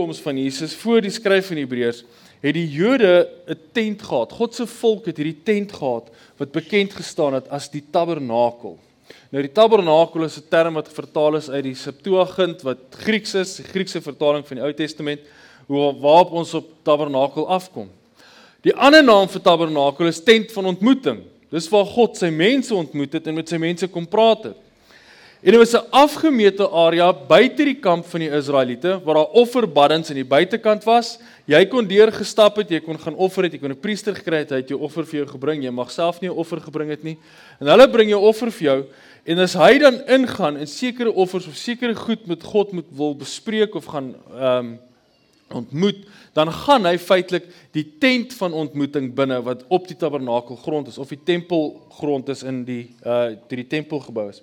wederkoms van Jesus voor die skryf van Hebreërs het die Jode 'n tent gehad. God se volk het hierdie tent gehad wat bekend gestaan het as die tabernakel. Nou die tabernakel is 'n term wat vertaal is uit die Septuagint wat Grieks is, die Griekse vertaling van die Ou Testament, hoe waarop ons op tabernakel afkom. Die ander naam vir tabernakel is tent van ontmoeting. Dis waar God sy mense ontmoet het en met sy mense kom praat het. En dit was 'n afgemete area buite die kamp van die Israeliete waar daar offerbaddens aan die buitekant was. Jy kon deur gestap het, jy kon gaan offer het, jy kon 'n priester gekry het, hy het jou offer vir jou gebring. Jy mag self nie 'n offer gebring het nie. En hulle bring jou offer vir jou en as hy dan ingaan en sekere offers of sekere goed met God moet wil bespreek of gaan ehm um, ontmoet, dan gaan hy feitelik die tent van ontmoeting binne wat op die tabernakel grond is of die tempel grond is in die uh die, die tempel gebou is.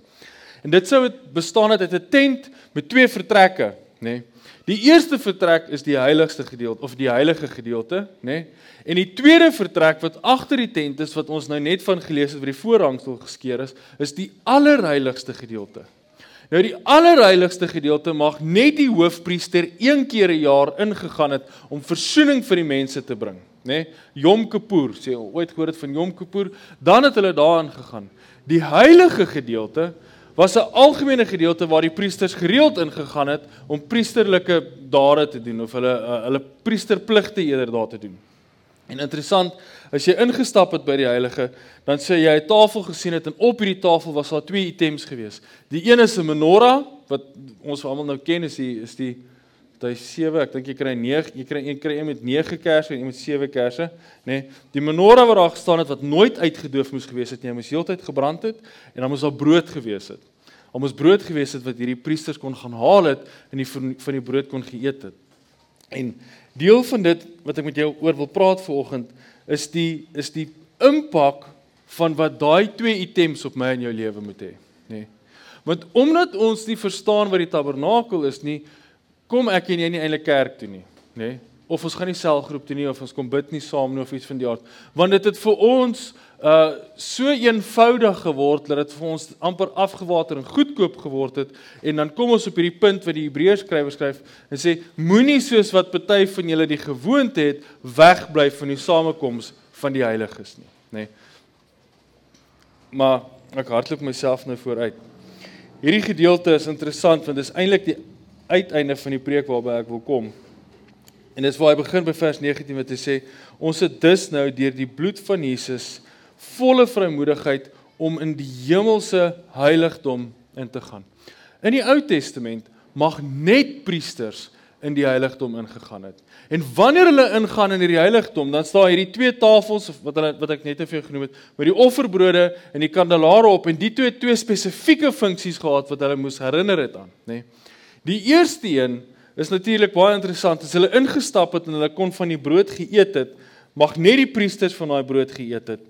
En dit sou bestaan uit 'n tent met twee vertrekke, nê. Nee. Die eerste vertrek is die heiligste gedeelte of die heilige gedeelte, nê? Nee? En die tweede vertrek wat agter die tent is wat ons nou net van gelees het waar die voorhangsel geskeur is, is die allerheiligste gedeelte. Nou die allerheiligste gedeelte mag net die hoofpriester een keer 'n jaar ingegaan het om verzoening vir die mense te bring, nê? Nee? Yom Kippur, sê ooit gehoor het van Yom Kippur, dan het hulle daarin gegaan. Die heilige gedeelte was 'n algemene gedeelte waar die priesters gereeld ingegaan het om priesterlike dade te doen of hulle uh, hulle priesterpligte eerder daar te doen. En interessant, as jy ingestap het by die heilige, dan sê jy 'n tafel gesien het en op hierdie tafel was daar twee items gewees. Die een is 'n menorah wat ons almal nou ken is die is die Hy 7, ek dink jy kry 9, jy kry een kry een met 9 kersse en een met 7 kersse, nê. Nee, die menorah wat daar gestaan het wat nooit uitgedoof moes gewees het nie, moes heeltyd gebrand het en dan moes daar brood gewees het. Al moes brood gewees het wat hierdie priesters kon gaan haal het en die van die brood kon geëet het. En deel van dit wat ek met jou oor wil praat vanoggend is die is die impak van wat daai twee items op my en jou lewe moet hê, nê. Nee. Want omdat ons nie verstaan wat die tabernakel is nie, kom ek en jy nie eintlik kerk toe nie, nê? Nee? Of ons gaan nie selgroep toe nie of ons kom bid nie saam nie of iets van die aard. Want dit het vir ons uh so eenvoudig geword dat dit vir ons amper afgewater en goedkoop geword het en dan kom ons op hierdie punt wat die Hebreërs skrywer skryf en sê moenie soos wat party van julle die gewoonte het wegbly van die samekoms van die heiliges nie, nê? Nee. Maar ek hardloop myself nou vooruit. Hierdie gedeelte is interessant want dit is eintlik die uiteinde van die preek waarby ek wil kom. En dis waar hy begin by vers 19 wat hy sê ons het dus nou deur die bloed van Jesus volle vrymoedigheid om in die hemelse heiligdom in te gaan. In die Ou Testament mag net priesters in die heiligdom ingegaan het. En wanneer hulle ingaan in hierdie heiligdom, dan staan hierdie twee tafels wat hulle wat ek net vir jou genoem het, met die offerbrode en die kandelaare op en die twee twee spesifieke funksies gehad wat hulle moes herinner het aan, nê. Nee. Die eerste een is natuurlik baie interessant. As hulle ingestap het en hulle kon van die brood geëet het, mag net die priesters van daai brood geëet het.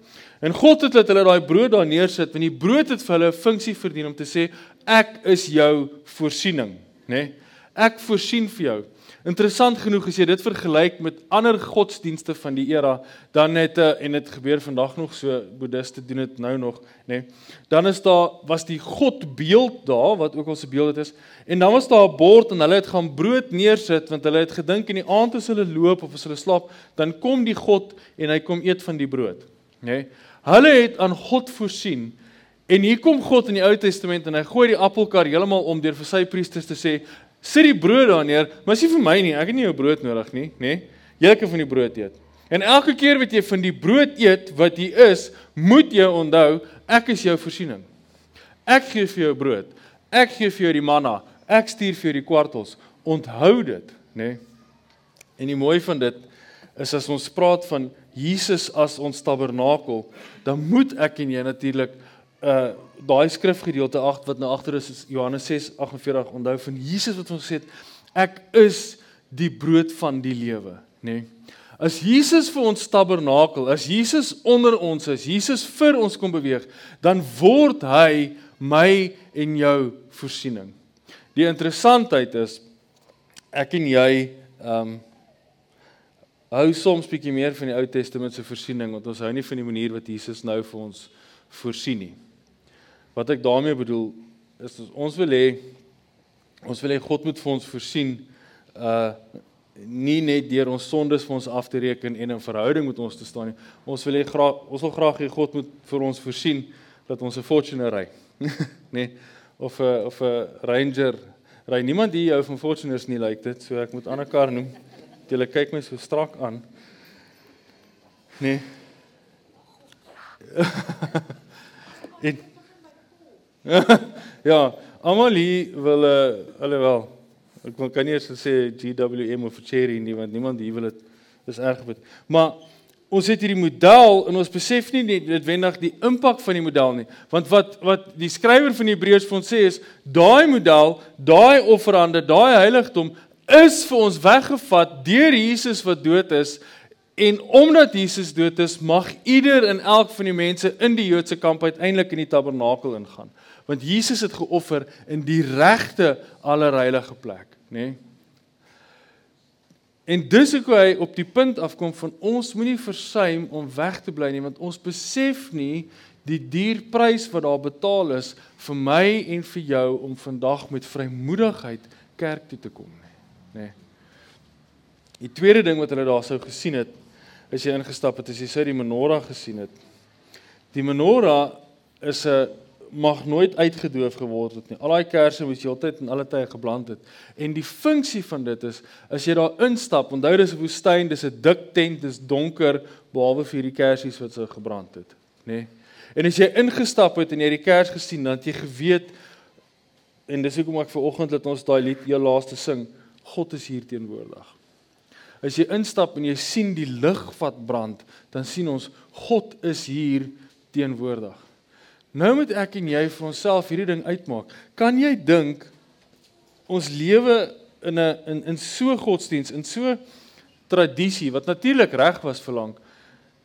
En God het dat hulle daai brood daar neersit, want die brood het vir hulle 'n funksie verdien om te sê ek is jou voorsiening, nê? Nee? Ek voorsien vir jou. Interessant genoeg as jy dit vergelyk met ander godsdienste van die era, dan het eh, en dit gebeur vandag nog so boeddiste doen dit nou nog, nê. Nee, dan is daar was die godbeeld daar wat ook al se beeld dit is. En dan was daar 'n bord en hulle het gaan brood neersit want hulle het gedink in die aand as hulle loop of as hulle slaap, dan kom die God en hy kom eet van die brood, nê. Nee, hulle het aan God voorsien. En hier kom God in die Ou Testament en hy gooi die appelkar heeltemal om deur vir sy priesters te sê sit die brood daar neer, maar is nie vir my nie. Ek het nie jou brood nodig nie, nê? Jy kan van die brood eet. En elke keer wat jy van die brood eet wat hier is, moet jy onthou, ek is jou voorsiening. Ek gee vir jou brood. Ek gee vir jou die manna. Ek stuur vir jou die kwartels. Onthou dit, nê? En die mooi van dit is as ons praat van Jesus as ons tabernakel, dan moet ek en jy natuurlik uh daai skrifgedeelte 8 wat nou agter is, is Johannes 6:48 onthou van Jesus wat ons gesê het ek is die brood van die lewe nê? Nee. as Jesus vir ons tabernakel as Jesus onder ons is Jesus vir ons kom beweeg dan word hy my en jou voorsiening. Die interessantheid is ek en jy um hou soms bietjie meer van die Ou Testament se voorsiening want ons hou nie van die manier wat Jesus nou vir ons voorsien nie Wat ek daarmee bedoel is ons wil hê ons wil hê God moet vir ons voorsien uh nie net deur ons sondes vir ons af te reken en 'n verhouding met ons te staan nie. Ons wil hê graag ons wil graag hê God moet vir ons voorsien dat ons 'n Fortuner ry. nee, of 'n of 'n Ranger ry. Niemand hier hou van Fortuners nie, lyk dit. So ek moet ander kar noem. Julle kyk my so strak aan. Nee. en ja, almal hier wil alhoewel ek wil kan nie eens sê GWM of Cherry nie want niemand hier wil dit is erg goed. Maar ons het hierdie model en ons besef nie net noodwendig die impak van die model nie. Want wat wat die skrywer van Hebreërs vir ons sê is daai model, daai offerande, daai heiligdom is vir ons weggevat deur Jesus wat dood is en omdat Jesus dood is, mag ieder en elk van die mense in die Joodse kamp uiteindelik in die tabernakel ingaan. Want Jesus het geoffer in die regte allerheilige plek, nê? Nee? En dis hoe hy op die punt afkom van ons moenie versuim om weg te bly nie want ons besef nie die duur prys wat daar betaal is vir my en vir jou om vandag met vrymoedigheid kerk toe te kom nie, nê. Die tweede ding wat hulle daar sou gesien het as jy ingestap het, as jy sou die menorah gesien het. Die menorah is 'n mag nooit uitgedoof geword het nie. Al daai kersse moes jy altyd en alle tye gebrand het. En die funksie van dit is as jy daar instap, onthou dis 'n woestyn, dis 'n dik tent, dis donker behalwe vir die kersies wat sou gebrand het, nê? Nee. En as jy ingestap het en jy die kers gesien, dan het jy geweet en dis hoekom ek ver oggend dat ons daai lied heel laaste sing, God is hier teenwoordig. As jy instap en jy sien die lig wat brand, dan sien ons God is hier teenwoordig. Nou moet ek en jy vir onsself hierdie ding uitmaak. Kan jy dink ons lewe in 'n in in so godsdiens, in so tradisie wat natuurlik reg was vir lank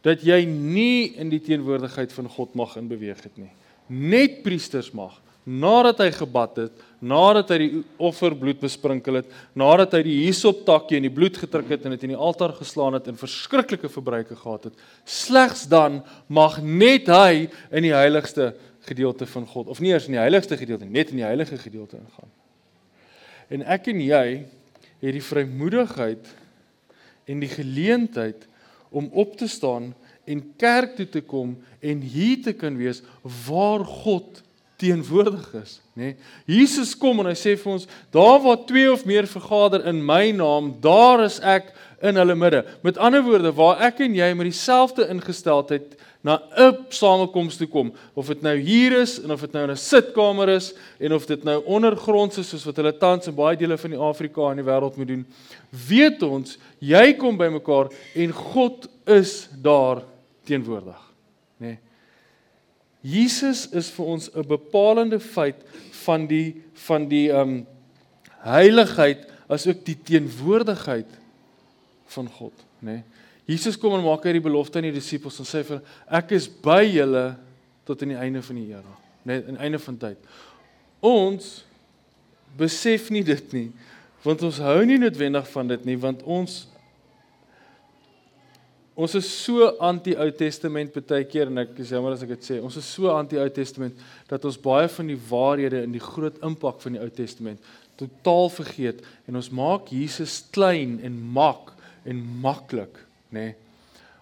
dat jy nie in die teenwoordigheid van God mag inbeweeg het nie. Net priesters mag nadat hy gebad het, nadat hy die offerbloed besprinkel het, nadat hy die hisoptakkie in die bloed gedruk het en dit in die altaar geslaan het en verskriklike verbruike gehad het, slegs dan mag net hy in die heiligste gedeelte van God of nie eers in die heiligste gedeelte net in die heilige gedeelte ingaan. En ek en jy het die vrymoedigheid en die geleentheid om op te staan en kerk toe te kom en hier te kan wees waar God teenwoordig is, nê? Nee? Jesus kom en hy sê vir ons, daar waar twee of meer vergader in my naam, daar is ek in hulle midde. Met ander woorde, waar ek en jy met dieselfde ingesteldheid na 'n samekoms toe kom, of dit nou hier is en of dit nou in 'n sitkamer is en of dit nou ondergronds is soos wat hulle tans in baie dele van die Afrika en die wêreld moet doen, weet ons, jy kom bymekaar en God is daar teenwoordig? Jesus is vir ons 'n bepalende feit van die van die um heiligheid as ook die teenwoordigheid van God, nê. Nee. Jesus kom en maak hy die belofte aan die disippels en sê vir ek is by julle tot aan die einde van die era, nê, nee, aan die einde van tyd. Ons besef nie dit nie, want ons hou nie noodwendig van dit nie, want ons Ons is so anti-Ou Testament baie keer en ek is jammer as ek dit sê. Ons is so anti-Ou Testament dat ons baie van die waarhede in die groot impak van die Ou Testament totaal vergeet en ons maak Jesus klein en mak en maklik, nê. Nee.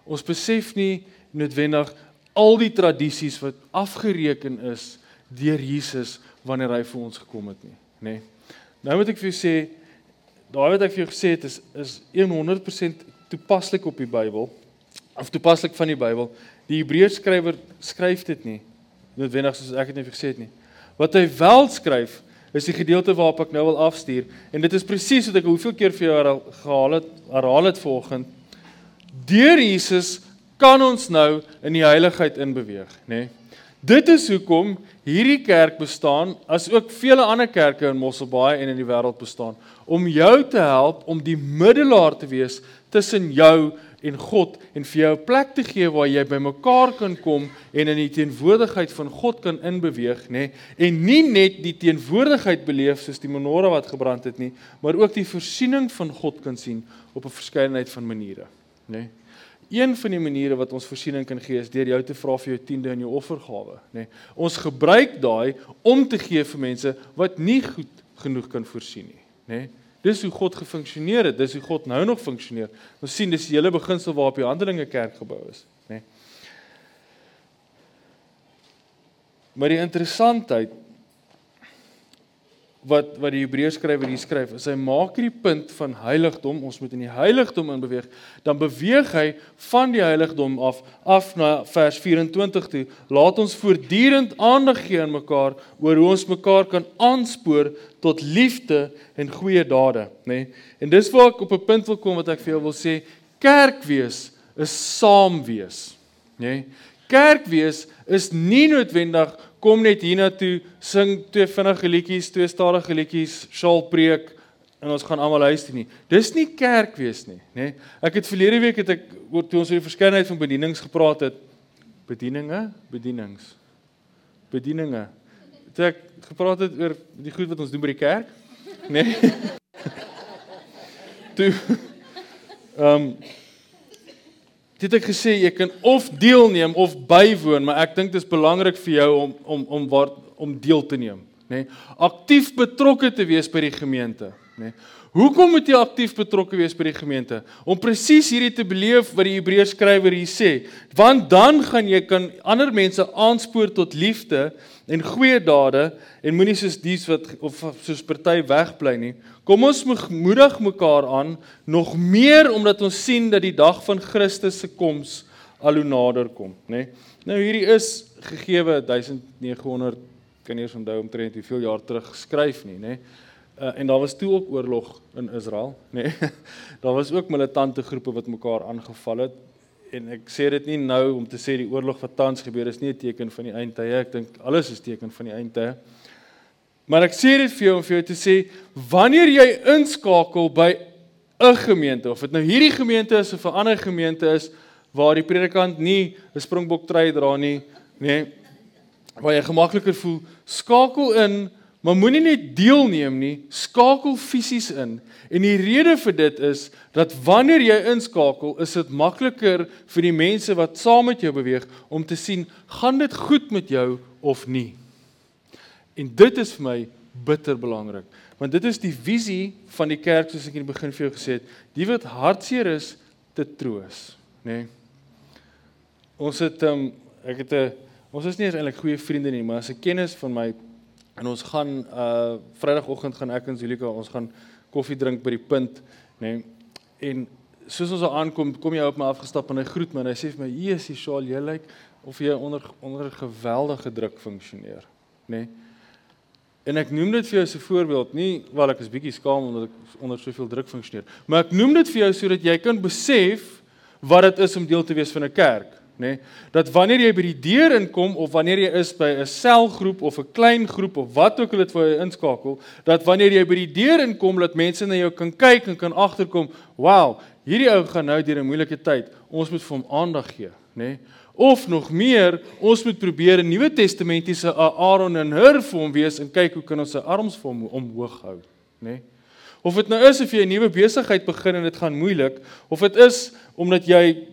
Ons besef nie noodwendig al die tradisies wat afgereken is deur Jesus wanneer hy vir ons gekom het nie, nê. Nee. Nou moet ek vir jou sê daai wat ek vir jou gesê het is is 100% toepaslik op die Bybel of toepaslik van die Bybel. Die Hebreërs skrywer skryf dit nie noodwendig soos ek dit net gesê het nie. Wat hy wel skryf is die gedeelte waarop ek nou wil afstuur en dit is presies wat ek hoeveel keer vir jou gehaal het, herhaal het vanoggend. Deur Jesus kan ons nou in die heiligheid inbeweeg, nê? Nee. Dit is hoekom hierdie kerk bestaan, as ook vele ander kerke in Mosselbaai en in die wêreld bestaan, om jou te help om die middelaar te wees tussen jou God en vir jou 'n plek te gee waar jy bymekaar kan kom en in die teenwoordigheid van God kan inbeweeg, nê? Nee, en nie net die teenwoordigheid beleef soos die menorah wat gebrand het nie, maar ook die voorsiening van God kan sien op 'n verskeidenheid van maniere, nê? Nee. Een van die maniere wat ons voorsiening kan gee is deur jou te vra vir jou tiende en jou offergawe, nê? Nee. Ons gebruik daai om te gee vir mense wat nie goed genoeg kan voorsien nie, nê? Nee. Dis hoe God gefunksioneer het, dis hoe God nou nog funksioneer. Ons sien dis die hele beginsel waarop die Handelinge kerk gebou is, nê. Nee. Maar die interessantheid wat wat die Hebreërs skrywer hier skryf, is hy maak hierdie punt van heiligdom, ons moet in die heiligdom in beweeg, dan beweeg hy van die heiligdom af af na vers 24 toe. Laat ons voortdurend aandag gee aan mekaar oor hoe ons mekaar kan aanspoor tot liefde en goeie dade, nê? Nee? En dis waar ek op 'n punt wil kom wat ek vir jou wil sê, kerk wees is saam wees, nê? Nee? Kerk wees is nie noodwendig kom net hiernatoe, sing twee vinnige liedjies, twee stadige liedjies, sjaal preek en ons gaan almal luister nie. Dis nie kerk wees nie, nê? Nee. Ek het verlede week het ek oor toe ons oor die verskeidenheid van bedienings gepraat het. Bedieninge, bedienings. Bedieninge. Het ek gepraat het oor die goed wat ons doen by die kerk? Nê? Nee. toe ehm um, het ek gesê jy kan of deelneem of bywoon, maar ek dink dit is belangrik vir jou om om om waar om deel te neem, nê? Nee? Aktief betrokke te wees by die gemeente, nê? Nee? Hoekom moet jy aktief betrokke wees by die gemeente? Om presies hierdie te beleef wat die Hebreërs skrywer hier sê, want dan gaan jy kan ander mense aanspoor tot liefde en goeie dade en moenie soos dies wat of soos party wegbly nie. Kom ons moedig mekaar aan nog meer omdat ons sien dat die dag van Christus se koms al hoe nader kom, nê? Nee? Nou hierdie is gegeewe 1900 kan nie eens onthou omtrent hoeveel jaar terug geskryf nie, nê? Nee? Uh, en daar was toe ook oorlog in Israel, nê? Nee? daar was ook militante groepe wat mekaar aangeval het en ek sê dit nie nou om te sê die oorlog wat tans gebeur is nie 'n teken van die eindtye. Ek dink alles is teken van die eindtye. Maar ek sê dit vir jou om vir jou te sê wanneer jy inskakel by 'n gemeente of dit nou hierdie gemeente is of 'n ander gemeente is waar die predikant nie 'n springbok trui dra nie, nê, nee, waar jy gemakliker voel, skakel in, maar moenie net deelneem nie, skakel fisies in. En die rede vir dit is dat wanneer jy inskakel, is dit makliker vir die mense wat saam met jou beweeg om te sien, gaan dit goed met jou of nie. En dit is vir my bitter belangrik, want dit is die visie van die kerk soos ek in die begin vir jou gesê het, die wat hartseer is te troos, nê. Nee. Ons het um, ek het 'n ons is nie eens eintlik goeie vriende nie, maar as 'n kennis van my en ons gaan uh Vrydagoggend gaan ek en Zulika, ons gaan koffie drink by die punt, nê. Nee. En soos ons daar aankom, kom jy op my afgestap en hy groet my en hy sê vir my: "Jesus, Shaal, jy lyk of jy onder onder 'n geweldige druk funksioneer." Nê. Nee. En ek noem dit vir jou as 'n voorbeeld, nie wel ek is bietjie skaam omdat ek onder soveel druk funksioneer, maar ek noem dit vir jou sodat jy kan besef wat dit is om deel te wees van 'n kerk, nê? Nee, dat wanneer jy by die deur inkom of wanneer jy is by 'n selgroep of 'n klein groep of wat ook al dit vir jou inskakel, dat wanneer jy by die deur inkom dat mense na jou kan kyk en kan agterkom, "Wow, hierdie ou gaan nou deur 'n moeilike tyd. Ons moet vir hom aandag gee," nê? Nee? Of nog meer, ons moet probeer 'n Nuwe Testamentiese Aaron en Hur vir hom wees en kyk hoe kan ons sy arms vir hom omhoog hou, nê? Nee? Of dit nou is of jy 'n nuwe besigheid begin en dit gaan moeilik, of dit is omdat jy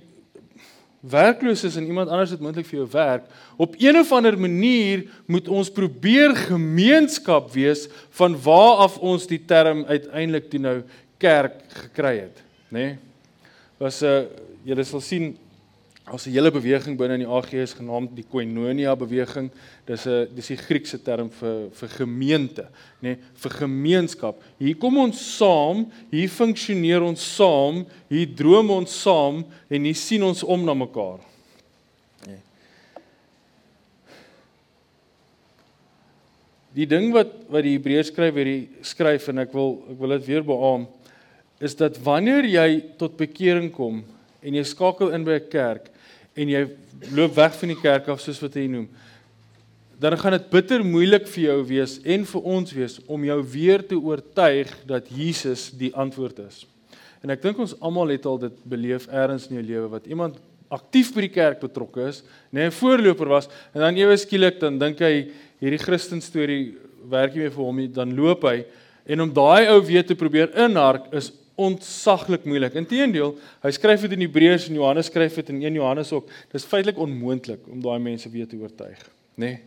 werkloos is en iemand anders het moontlik vir jou werk, op een of ander manier moet ons probeer gemeenskap wees van waar af ons die term uiteindelik toe nou kerk gekry het, nê? Nee? Was 'n uh, julle sal sien Ons 'n hele beweging binne in die AGS genaamd die Koinonia beweging. Dis 'n dis die Griekse term vir vir gemeente, nê, nee, vir gemeenskap. Hier kom ons saam, hier funksioneer ons saam, hier droom ons saam en hier sien ons om na mekaar. Nee. Die ding wat wat die Hebreërs skrywer hier skryf en ek wil ek wil dit weer beamoen is dat wanneer jy tot bekering kom en jy skakel in by 'n kerk en jy loop weg van die kerk af soos wat hy noem, dan gaan dit bitter moeilik vir jou wees en vir ons wees om jou weer te oortuig dat Jesus die antwoord is. En ek dink ons almal het al dit beleef eers in jou lewe wat iemand aktief by die kerk betrokke is, nê, nee, 'n voorloper was en dan ewe skielik dan dink hy hierdie Christen storie werk nie meer vir hom nie, dan loop hy en om daai ou weer te probeer inhark is ontsaglik moeilik. Inteendeel, hy skryf dit in Hebreërs en Johannes skryf dit in 1 Johannes ook. Dis feitelik onmoontlik om daai mense weer te oortuig, nê? Nee.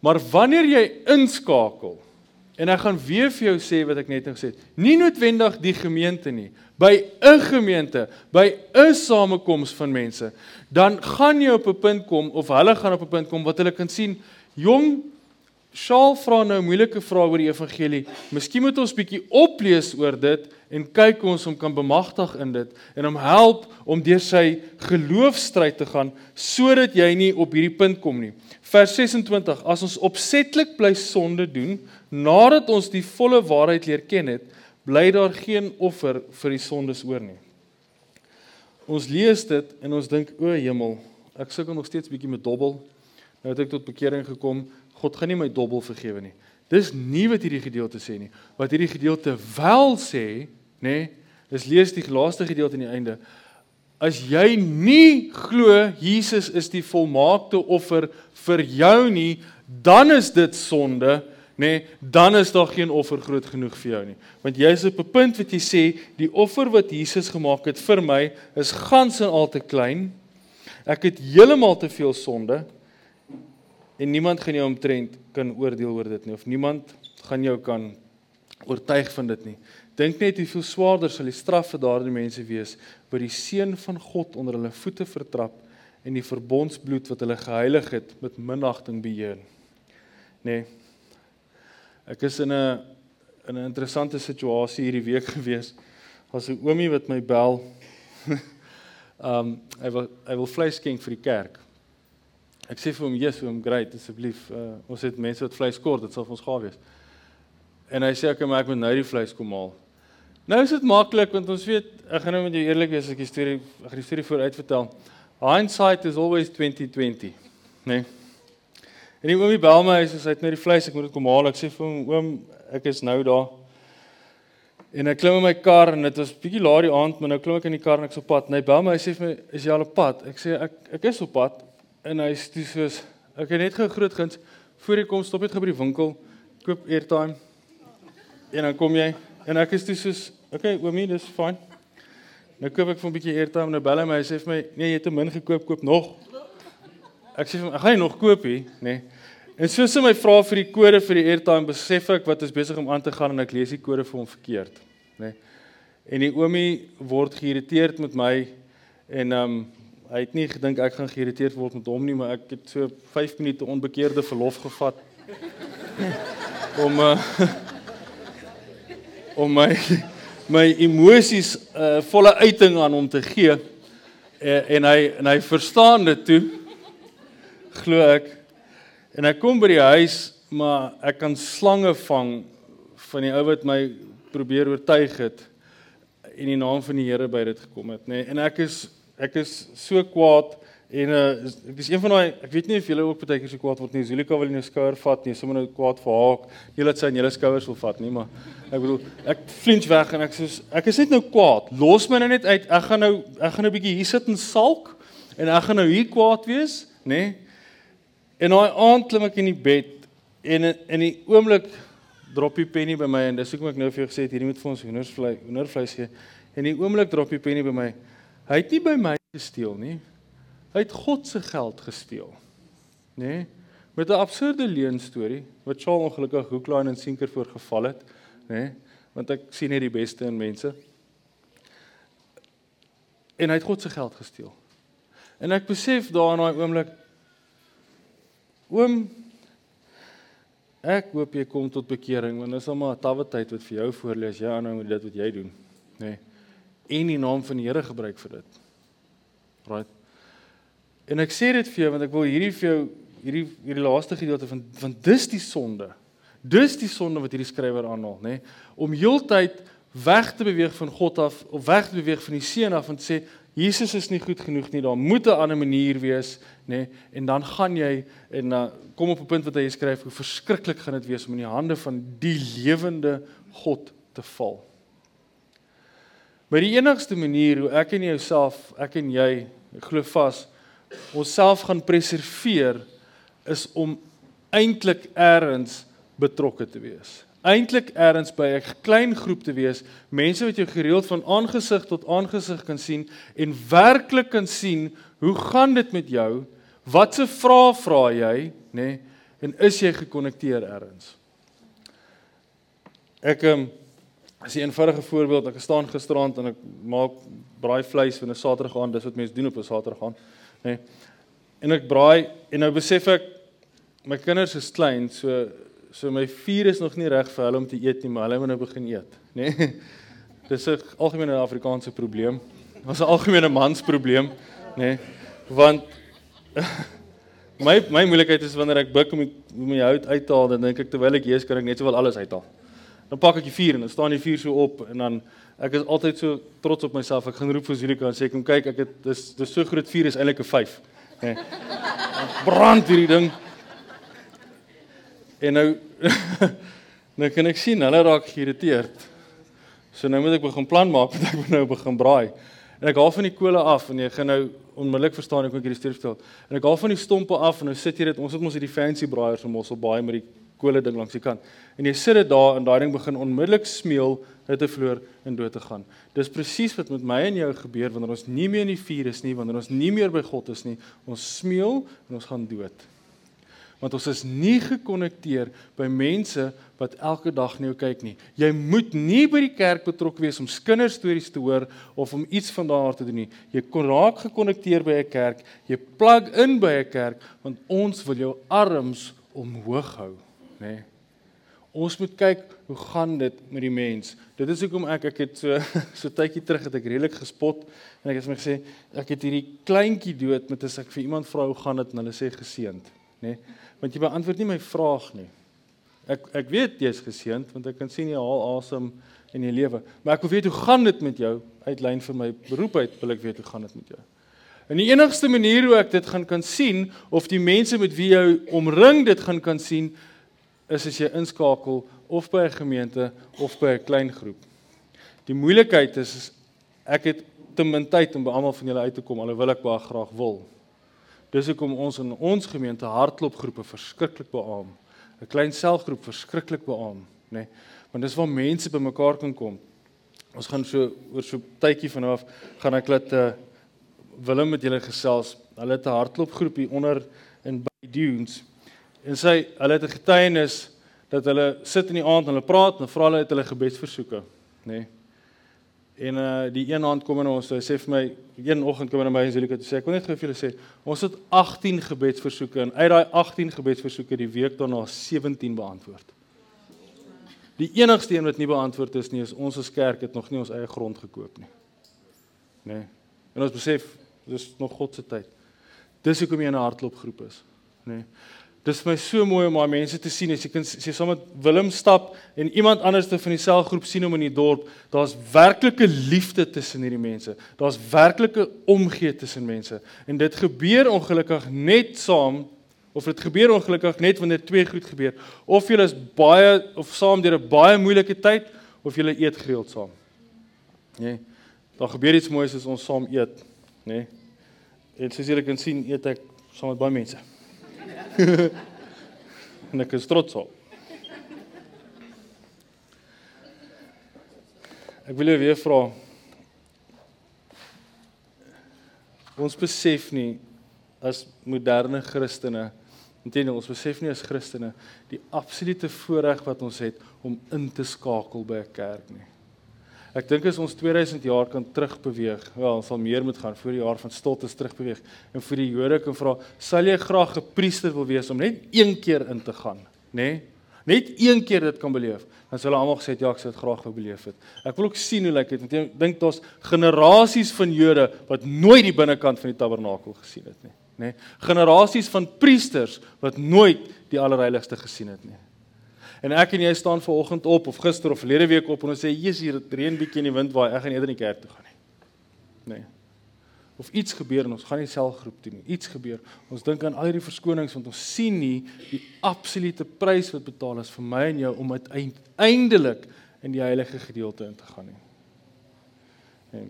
Maar wanneer jy inskakel En ek gaan weer vir jou sê wat ek net nou gesê het. Nie noodwendig die gemeente nie, by 'n gemeente, by 'n samekoms van mense, dan gaan jy op 'n punt kom of hulle gaan op 'n punt kom wat hulle kan sien, jong Shaal vra nou 'n moeilike vraag oor die evangelie. Miskien moet ons bietjie oplees oor dit en kyk hoe ons hom kan bemagtig in dit en hom help om deur sy geloofstryd te gaan sodat jy nie op hierdie punt kom nie. Vers 26: As ons opsetlik bly sonde doen nadat ons die volle waarheid leer ken het, bly daar geen offer vir die sondes oor nie. Ons lees dit en ons dink o hemel, ek sukkel nog steeds bietjie met dobbel. Nou het ek tot bekering gekom. God gaan nie my dobbel vergewe nie. Dis nie wat hierdie gedeelte sê nie. Wat hierdie gedeelte wel sê, nê, is lees die laaste gedeelte aan die einde. As jy nie glo Jesus is die volmaakte offer vir jou nie, dan is dit sonde, nê, dan is daar geen offer groot genoeg vir jou nie. Want jy is op 'n punt wat jy sê die offer wat Jesus gemaak het vir my is gans en al te klein. Ek het heeltemal te veel sonde en niemand gaan jou omtrent kan oordeel oor dit nie of niemand gaan jou kan oortuig van dit nie. Dink net hoe veel swaarder sal die straf vir daardie mense wees wat die seun van God onder hulle voete vertrap en die verbondsbloed wat hulle geheilig het met minagting beheer. Nee. Ek is in 'n in 'n interessante situasie hierdie week gewees. Was 'n oomie wat my bel. um hy wil hy wil vleis skenk vir die kerk. Ek sê vir hom, "Jesus, oom, great, asseblief. Uh, ons het mense wat vleis kort, dit sal vir ons gawe wees." En hy sê ek moet ek moet nou die vleis kom haal. Nou is dit maklik want ons weet, ek gaan nou met jou eerlik wees as ek die storie ek gaan die storie vooruit vertel. Hindsight is always 2020, né? Nee? En die oomie bel my, hy sê hy het nou die vleis, ek moet dit kom haal. Ek sê vir hom, "Oom, ek is nou daar." En ek klim in my kar en dit was bietjie laat die aand, maar nou klim ek in die kar en ek's op pad. En hy bel my, hy sê vir my, "Is jy al op pad?" Ek sê ek ek is op pad en hy sê soos ek het net gou groot guns voor jy kom stop net gou by die winkel. Koop airtime. En dan kom jy. En ek is toe soos okay oomie dis fyn nou koop ek vir 'n bietjie airtime nou bel hy my hy sê vir my nee jy het te min gekoop koop nog. Ek sê vir hom ek gaan nie nog koop nie nê en soos hy my vra vir die kode vir die airtime besef ek wat is besig om aan te gaan en ek lees die kode vir hom verkeerd nê en die oomie word geïrriteerd met my en ehm um, Hy het nie gedink ek gaan geïrriteerd word met hom nie, maar ek het so 5 minute onbekeerde verlof gevat om uh, om my my emosies uh, volle uiting aan hom te gee. Uh, en hy en hy verstaan dit toe. Glo ek. En ek kom by die huis, maar ek kan slange vang van die ou wat my probeer oortuig het in die naam van die Here by dit gekom het, nê. Nee, en ek is ek is so kwaad en uh, ek is een van daai ek weet nie of julle ook baie keer so kwaad word nie. Zulika wil nie nou skouer vat nie. Sommer nou kwaad vir haar. Jy laat sy in julle skouers wil vat nie, maar ek bedoel ek flinch weg en ek sê ek is net nou kwaad. Los my nou net uit. Ek gaan nou ek gaan nou 'n bietjie hier sit en sulk en ek gaan nou hier kwaad wees, nê? Nee? En daai aand klim ek in die bed en in die oomblik drop die penny by my en dis hoekom ek nou vir jou gesê het hierdie moet vir ons hoendervleis hoendervleis gee. En in die oomblik drop die penny by my. Hy het nie by my gesteel nie. Hy het God se geld gesteel. Nê? Nee? Met 'n absurde leuen storie wat Charles ongelukkig Hoekline en Sinker voorgeval het, nê? Nee? Want ek sien net die beste in mense. En hy het God se geld gesteel. En ek besef daar in daai oomblik oom ek hoop jy kom tot bekering want dit is al maar 'n tawwe tyd wat vir jou voorlê as jy aanhou met dit wat jy doen, nê? Nee en die naam van die Here gebruik vir dit. Right. En ek sê dit vir jou want ek wil hierdie vir jou hierdie hierdie laaste gedeelte van van dis die sonde. Dis die sonde wat hierdie skrywer aanhaal, nê? Nee? Om heeltyd weg te beweeg van God af of weg te beweeg van die seun af en te sê Jesus is nie goed genoeg nie, daar moet 'n ander manier wees, nê? Nee? En dan gaan jy en uh, kom op 'n punt wat hy skryf hoe verskriklik gaan dit wees om in die hande van die lewende God te val. Maar die enigste manier hoe ek en jouself, ek en jy, ek glo vas, onsself gaan preserveer is om eintlik eers betrokke te wees. Eintlik eers by 'n klein groep te wees, mense wat jou gereeld van aangesig tot aangesig kan sien en werklik kan sien hoe gaan dit met jou? Watse vrae vra jy, nê? Nee, en is jy gekonnekteer eers? ek ehm as 'n eenvoudige voorbeeld, ek staan gisterand en ek maak braai vleis vir 'n Saterdag aan, dis wat mense doen op 'n Saterdag aan, nê. Nee. En ek braai en nou besef ek my kinders is klein, so so my vuur is nog nie reg vir hulle om te eet nie, maar hulle moet nou begin eet, nê. Nee. Dis 'n algemene Afrikaanse probleem. Ons 'n algemene mansprobleem, nê. Nee. Want my my moeilikheid is wanneer ek buik om om die hout uit te haal, dan dink ek terwyl ek Jesus kan ek net sowel alles uithaal. Dan pak ek die vuur en dan staan die vuur so op en dan ek is altyd so trots op myself. Ek gaan roep vir Zulika en sê kom kyk, ek het dis dis so groot vuur is eintlik 'n 5. Nê. Nee. Brand hierdie ding. En nou nou kan ek sien hulle raak geïrriteerd. So nou moet ek begin plan maak wat ek moet nou begin braai. En ek haal van die kole af en jy gaan nou onmiddellik verstaan hoe ek hierdie storie vertel. En ek haal van die stompe af en nou sit jy dit ons het mos hierdie fancy braaiers van Mossel Baai met die kole ding langs die kant. En jy sit dit daar en daai ding begin onmiddellik smeel, dit te vloer en dood te gaan. Dis presies wat met my en jou gebeur wanneer ons nie meer in die vuur is nie, wanneer ons nie meer by God is nie. Ons smeel en ons gaan dood want ons is nie gekonnekteer by mense wat elke dag na jou kyk nie. Jy moet nie by die kerk betrokke wees om kinderstories te hoor of om iets van daar te doen nie. Jy kon raak gekonnekteer by 'n kerk. Jy plug in by 'n kerk want ons wil jou arms omhoog hou, nê? Nee. Ons moet kyk hoe gaan dit met die mens. Dit is hoekom ek ek het so so tydjie terug het ek redelik gespot en ek het my gesê ek het hierdie kleintjie dood met as ek vir iemand vra hoe gaan dit en hulle sê geseënd, nê? Nee want jy beantwoord nie my vraag nie. Ek ek weet jy's geseënd want ek kan sien jy haal asem in jou lewe. Maar ek wil weet hoe gaan dit met jou uitlyn vir my beroep uit wil ek weet hoe gaan dit met jou. En die enigste manier hoe ek dit gaan kan sien of die mense met wie jy omring dit gaan kan sien is as jy inskakel of by 'n gemeente of by 'n klein groep. Die moeilikheid is, is ek het te min tyd om by almal van julle uit te kom alhoewel ek baie graag wil. Dis hoekom ons in ons gemeente hardloopgroepe verskriklik beamoen. 'n Klein selfgroep verskriklik beamoen, nê? Nee, want dis waar mense bymekaar kan kom. Ons gaan so oor so tydjie vanaf gaan ek laat uh, Willem met julle gesels. Hulle het 'n hardloopgroep hier onder in by Dunes. En sy, hulle het 'n getuienis dat hulle sit in die aand en hulle praat en vra hulle het hulle gebedsversoeke, nê? Nee. En uh die een aand kom en ons sê vir my een oggend kom hulle by en Zulika toe sê ek wil net gou vir julle sê ons het 18 gebedsversoeke en uit daai 18 gebedsversoeke die week daarna 17 beantwoord. Die enigste een wat nie beantwoord is nie is ons as kerk het nog nie ons eie grond gekoop nie. Nê. Nee. En ons besef dis nog God se tyd. Dis hoekom jy in 'n hardloopgroep is, nê. Nee. Dis vir my so mooi om daai mense te sien as jy kan sê saam met Willem stap en iemand anderste van die selgroep sien hom in die dorp. Daar's werklike liefde tussen hierdie mense. Daar's werklike omgee tussen mense. En dit gebeur ongelukkig net saam of dit gebeur ongelukkig net wanneer twee goed gebeur. Of jy is baie of saam deur 'n baie moeilike tyd of jy eet gereeld saam. Nê? Nee, daar gebeur iets moois as ons saam eet, nê? Nee. En soos julle kan sien, eet ek saam met baie mense. En ek is trots op. Ek wil weer vra ons besef nie as moderne Christene intendeel ons besef nie as Christene die absolute voorreg wat ons het om in te skakel by 'n kerk nie. Ek dink as ons 2000 jaar kan terugbeweeg, wel, ons sal meer moet gaan voor die jaar van stilte terugbeweeg en vir die Jode kan vra, sal jy graag 'n priester wil wees om net een keer in te gaan, nê? Nee? Net een keer dit kan beleef. Dan sal hulle almal gesê ja, ek sou dit graag wou beleef het. Ek wil ook sien hoe lyk dit. Want ek dink daar's generasies van Jode wat nooit die binnekant van die tabernakel gesien het nie, nê? Nee? Generasies van priesters wat nooit die allerheiligste gesien het nie. En ek en jy staan ver oggend op of gister of verlede week op en ons sê Jesus hier reën bietjie in die wind waai, ek gaan eerder in die kerk toe gaan nie. Nee. Of iets gebeur en ons gaan nie selfgroep toe nie. Iets gebeur. Ons dink aan al hierdie verskonings want ons sien nie die absolute prys wat betaal is vir my en jou om uiteindelik in die heilige gedeelte in te gaan nie. En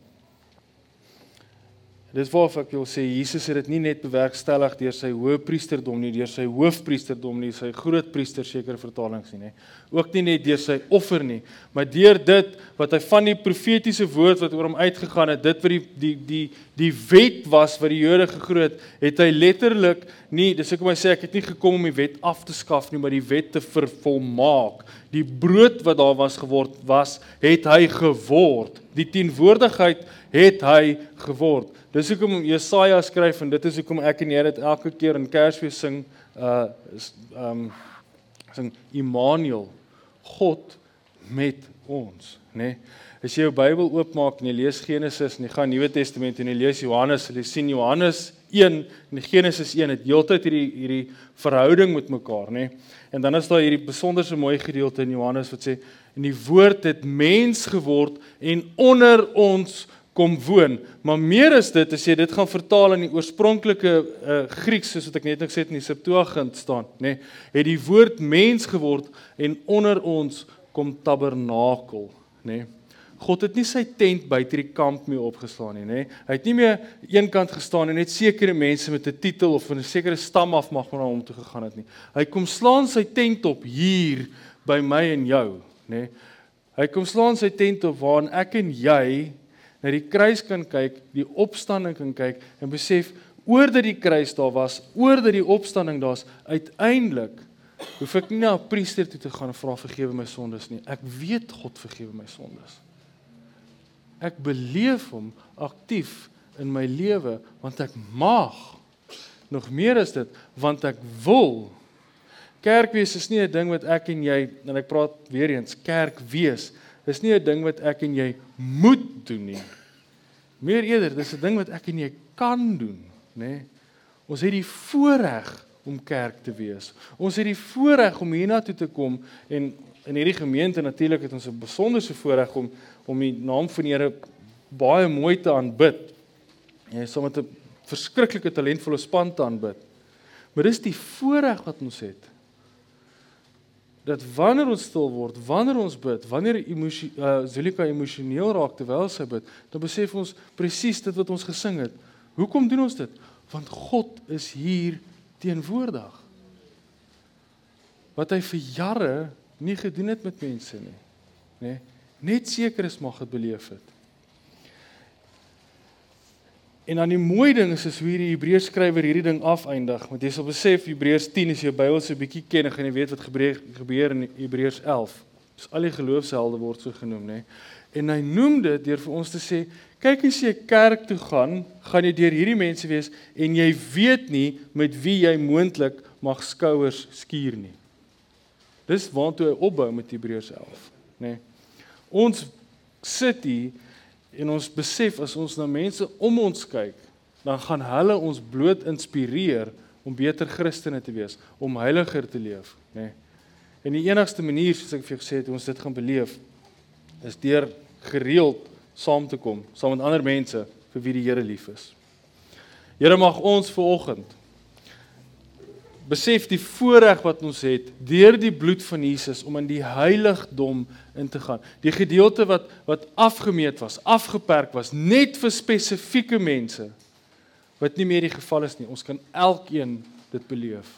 Dis waarop ek wil sê Jesus het dit nie net bewerkstellig deur sy hoëpriesterdom nie, deur sy hoofpriesterdom nie, sy grootpriester sekere vertalings nie, nê. Ook nie net deur sy offer nie, maar deur dit wat hy van die profetiese woord wat oor hom uitgegaan het, dit wat die die die die wet was wat die Jode gegroot, het hy letterlik nie, dis ek kom hy sê ek het nie gekom om die wet af te skaf nie, maar die wet te vervolmaak. Die brood wat daar was geword was, het hy geword. Die teenwoordigheid het hy geword. Dis hoekom Jesaja skryf en dit is hoekom ek en jy dit elke keer in Kersfees sing uh um sing Immanuel, God met ons, né? Nee? As jy jou Bybel oopmaak en jy lees Genesis en jy gaan Nuwe Testament en jy lees Johannes, jy sien Johannes 1 en Genesis 1 het heeltyd hierdie hierdie verhouding met mekaar? Nee? En dan is daar hierdie besonderse mooi gedeelte in Johannes wat sê en die woord het mens geword en onder ons kom woon. Maar meer is dit as jy dit gaan vertaal in die oorspronklike uh, Grieks soos wat ek net nou gesê het in die Septuagint staan, nê, nee, het die woord mens geword en onder ons kom tabernakel, nê. Nee. God het nie sy tent buite die kamp mee opgeslaan nie, nê. Hy het nie meer eenkant gestaan en net sekere mense met 'n titel of van 'n sekere stam af mag na hom toe gegaan het nie. Hy kom slaan sy tent op hier by my en jou, nê. Hy kom slaan sy tent op waarin ek en jy na die kruis kan kyk, die opstanding kan kyk en besef oor dat die kruis daar was, oor dat die opstanding daar's, uiteindelik hoef ek nie na 'n priester toe te gaan en vra vergewe my sondes nie. Ek weet God vergewe my sondes. Ek beleef hom aktief in my lewe want ek mag. Nog meer is dit want ek wil. Kerk wees is nie 'n ding wat ek en jy en ek praat weer eens kerk wees Dis nie 'n ding wat ek en jy moet doen nie. Meer eerder, dis 'n ding wat ek en jy kan doen, nê? Nee? Ons het die voorreg om kerk te wees. Ons het die voorreg om hiernatoe te kom en in hierdie gemeente natuurlik het ons 'n besonderse voorreg om om die naam van die Here baie mooi te aanbid. Jy is sommer 'n verskriklike talentvolle span te aanbid. Maar dis die voorreg wat ons het dat wanneer ons stil word, wanneer ons bid, wanneer emosie uh Zulika emosioneel raak terwyl sy bid, dan besef ons presies dit wat ons gesing het. Hoekom doen ons dit? Want God is hier teenwoordig. Wat hy vir jare nie gedoen het met mense nie, nê? Net seker is mag dit beleef het. En dan die mooi ding is is hoe hierdie Hebreërs skrywer hierdie ding afeindig. Want jy sal besef Hebreërs 10 as jy Bybel se bietjie ken en jy weet wat gebeur gebeur in Hebreërs 11. Dis al die geloofshelde word so genoem, nê. En hy noem dit deur vir ons te sê, kyk as jy kerk toe gaan, gaan jy deur hierdie mense wees en jy weet nie met wie jy moontlik mag skouers skuur nie. Dis waartoe hy opbou met Hebreërs 11, nê. Ons sit hier En ons besef as ons na mense om ons kyk, dan gaan hulle ons bloot inspireer om beter Christene te wees, om heiliger te leef, nê. Nee. En die enigste manier soos ek vir jou gesê het, ons dit gaan beleef is deur gereeld saam te kom saam met ander mense vir wie die Here lief is. Here mag ons ver oggend besef die voorreg wat ons het deur die bloed van Jesus om in die heiligdom in te gaan. Die gedeelte wat wat afgemeet was, afgeperk was net vir spesifieke mense wat nie meer die geval is nie. Ons kan elkeen dit beleef.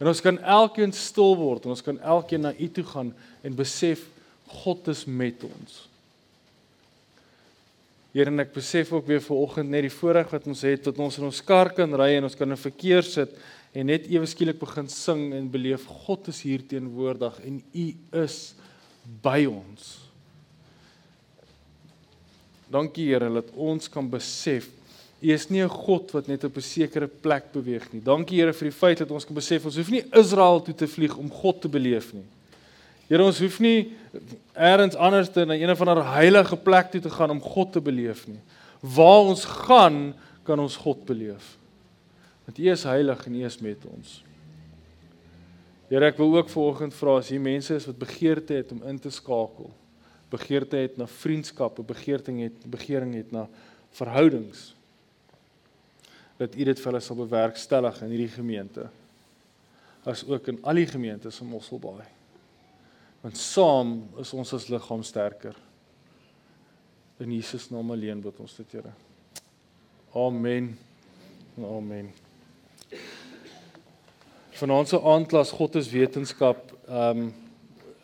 En ons kan elkeen stil word en ons kan elkeen na U toe gaan en besef God is met ons. Here en ek besef ook weer vanoggend net die voorreg wat ons het dat ons in ons kar kan ry en ons kan in verkeer sit en net ewe skielik begin sing en beleef God is hier teenwoordig en U is by ons. Dankie Here dat ons kan besef U is nie 'n God wat net op 'n sekere plek beweeg nie. Dankie Here vir die feit dat ons kan besef ons hoef nie Israel toe te vlieg om God te beleef nie. Here ons hoef nie elders anders te na een of ander heilige plek toe te gaan om God te beleef nie. Waar ons gaan, kan ons God beleef. Want U is heilig en U is met ons. Here, ek wil ook vanoggend vra as hier mense is wat begeerte het om in te skakel. Begeerte het na vriendskappe, begeerte het begering het na verhoudings. Dat U dit vir hulle sal bewerkstellig in hierdie gemeente. As ook in al die gemeentes in Mosselbaai. Want saam is ons as liggaam sterker. In Jesus naam alleen bid ons dit, Here. Amen. Amen. Vanaand se aandklas God is wetenskap, ehm um,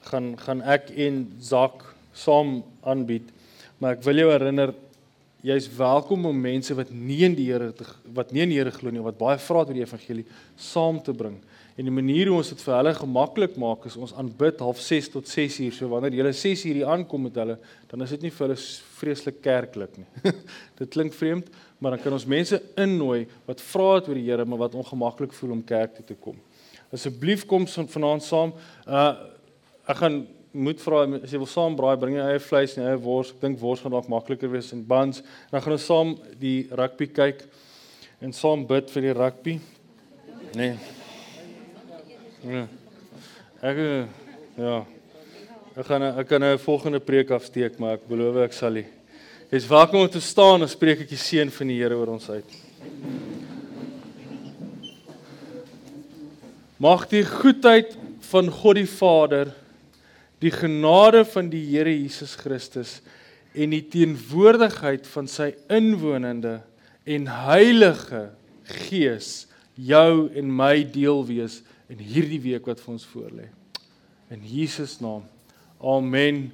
gaan gaan ek en Zak saam aanbied. Maar ek wil jou herinner jy's welkom om mense wat nie in die Here wat nie in die Here glo nie, wat baie vra oor die evangelie saam te bring. En die manier hoe ons dit vir hulle gemaklik maak is ons aanbid half 6 tot 6 uur. So wanneer jy 6 uur hier aankom met hulle, dan is dit nie vir hulle vreeslik kerklik nie. dit klink vreemd, maar dan kan ons mense innooi wat vra oor die Here, maar wat ongemaklik voel om kerk toe te kom. Asseblief kom vanaand saam. Uh ek gaan moet vra as jy wil saam braai, bring jy eie vleis en eie wors. Ek dink wors gaan dalk makliker wees en buns. Dan gaan ons saam die rugby kyk en saam bid vir die rugby. Nee. Ja. Ek ja. Ek gaan ek kan 'n volgende preek afsteek, maar ek beloof ek sal nie. Jy's welkom om te staan en spreek ek die seën van die Here oor ons uit. Mag die goedheid van God die Vader, die genade van die Here Jesus Christus en die teenwoordigheid van sy inwonende en heilige Gees jou en my deel wees in hierdie week wat vir ons voorlê. In Jesus naam. Amen.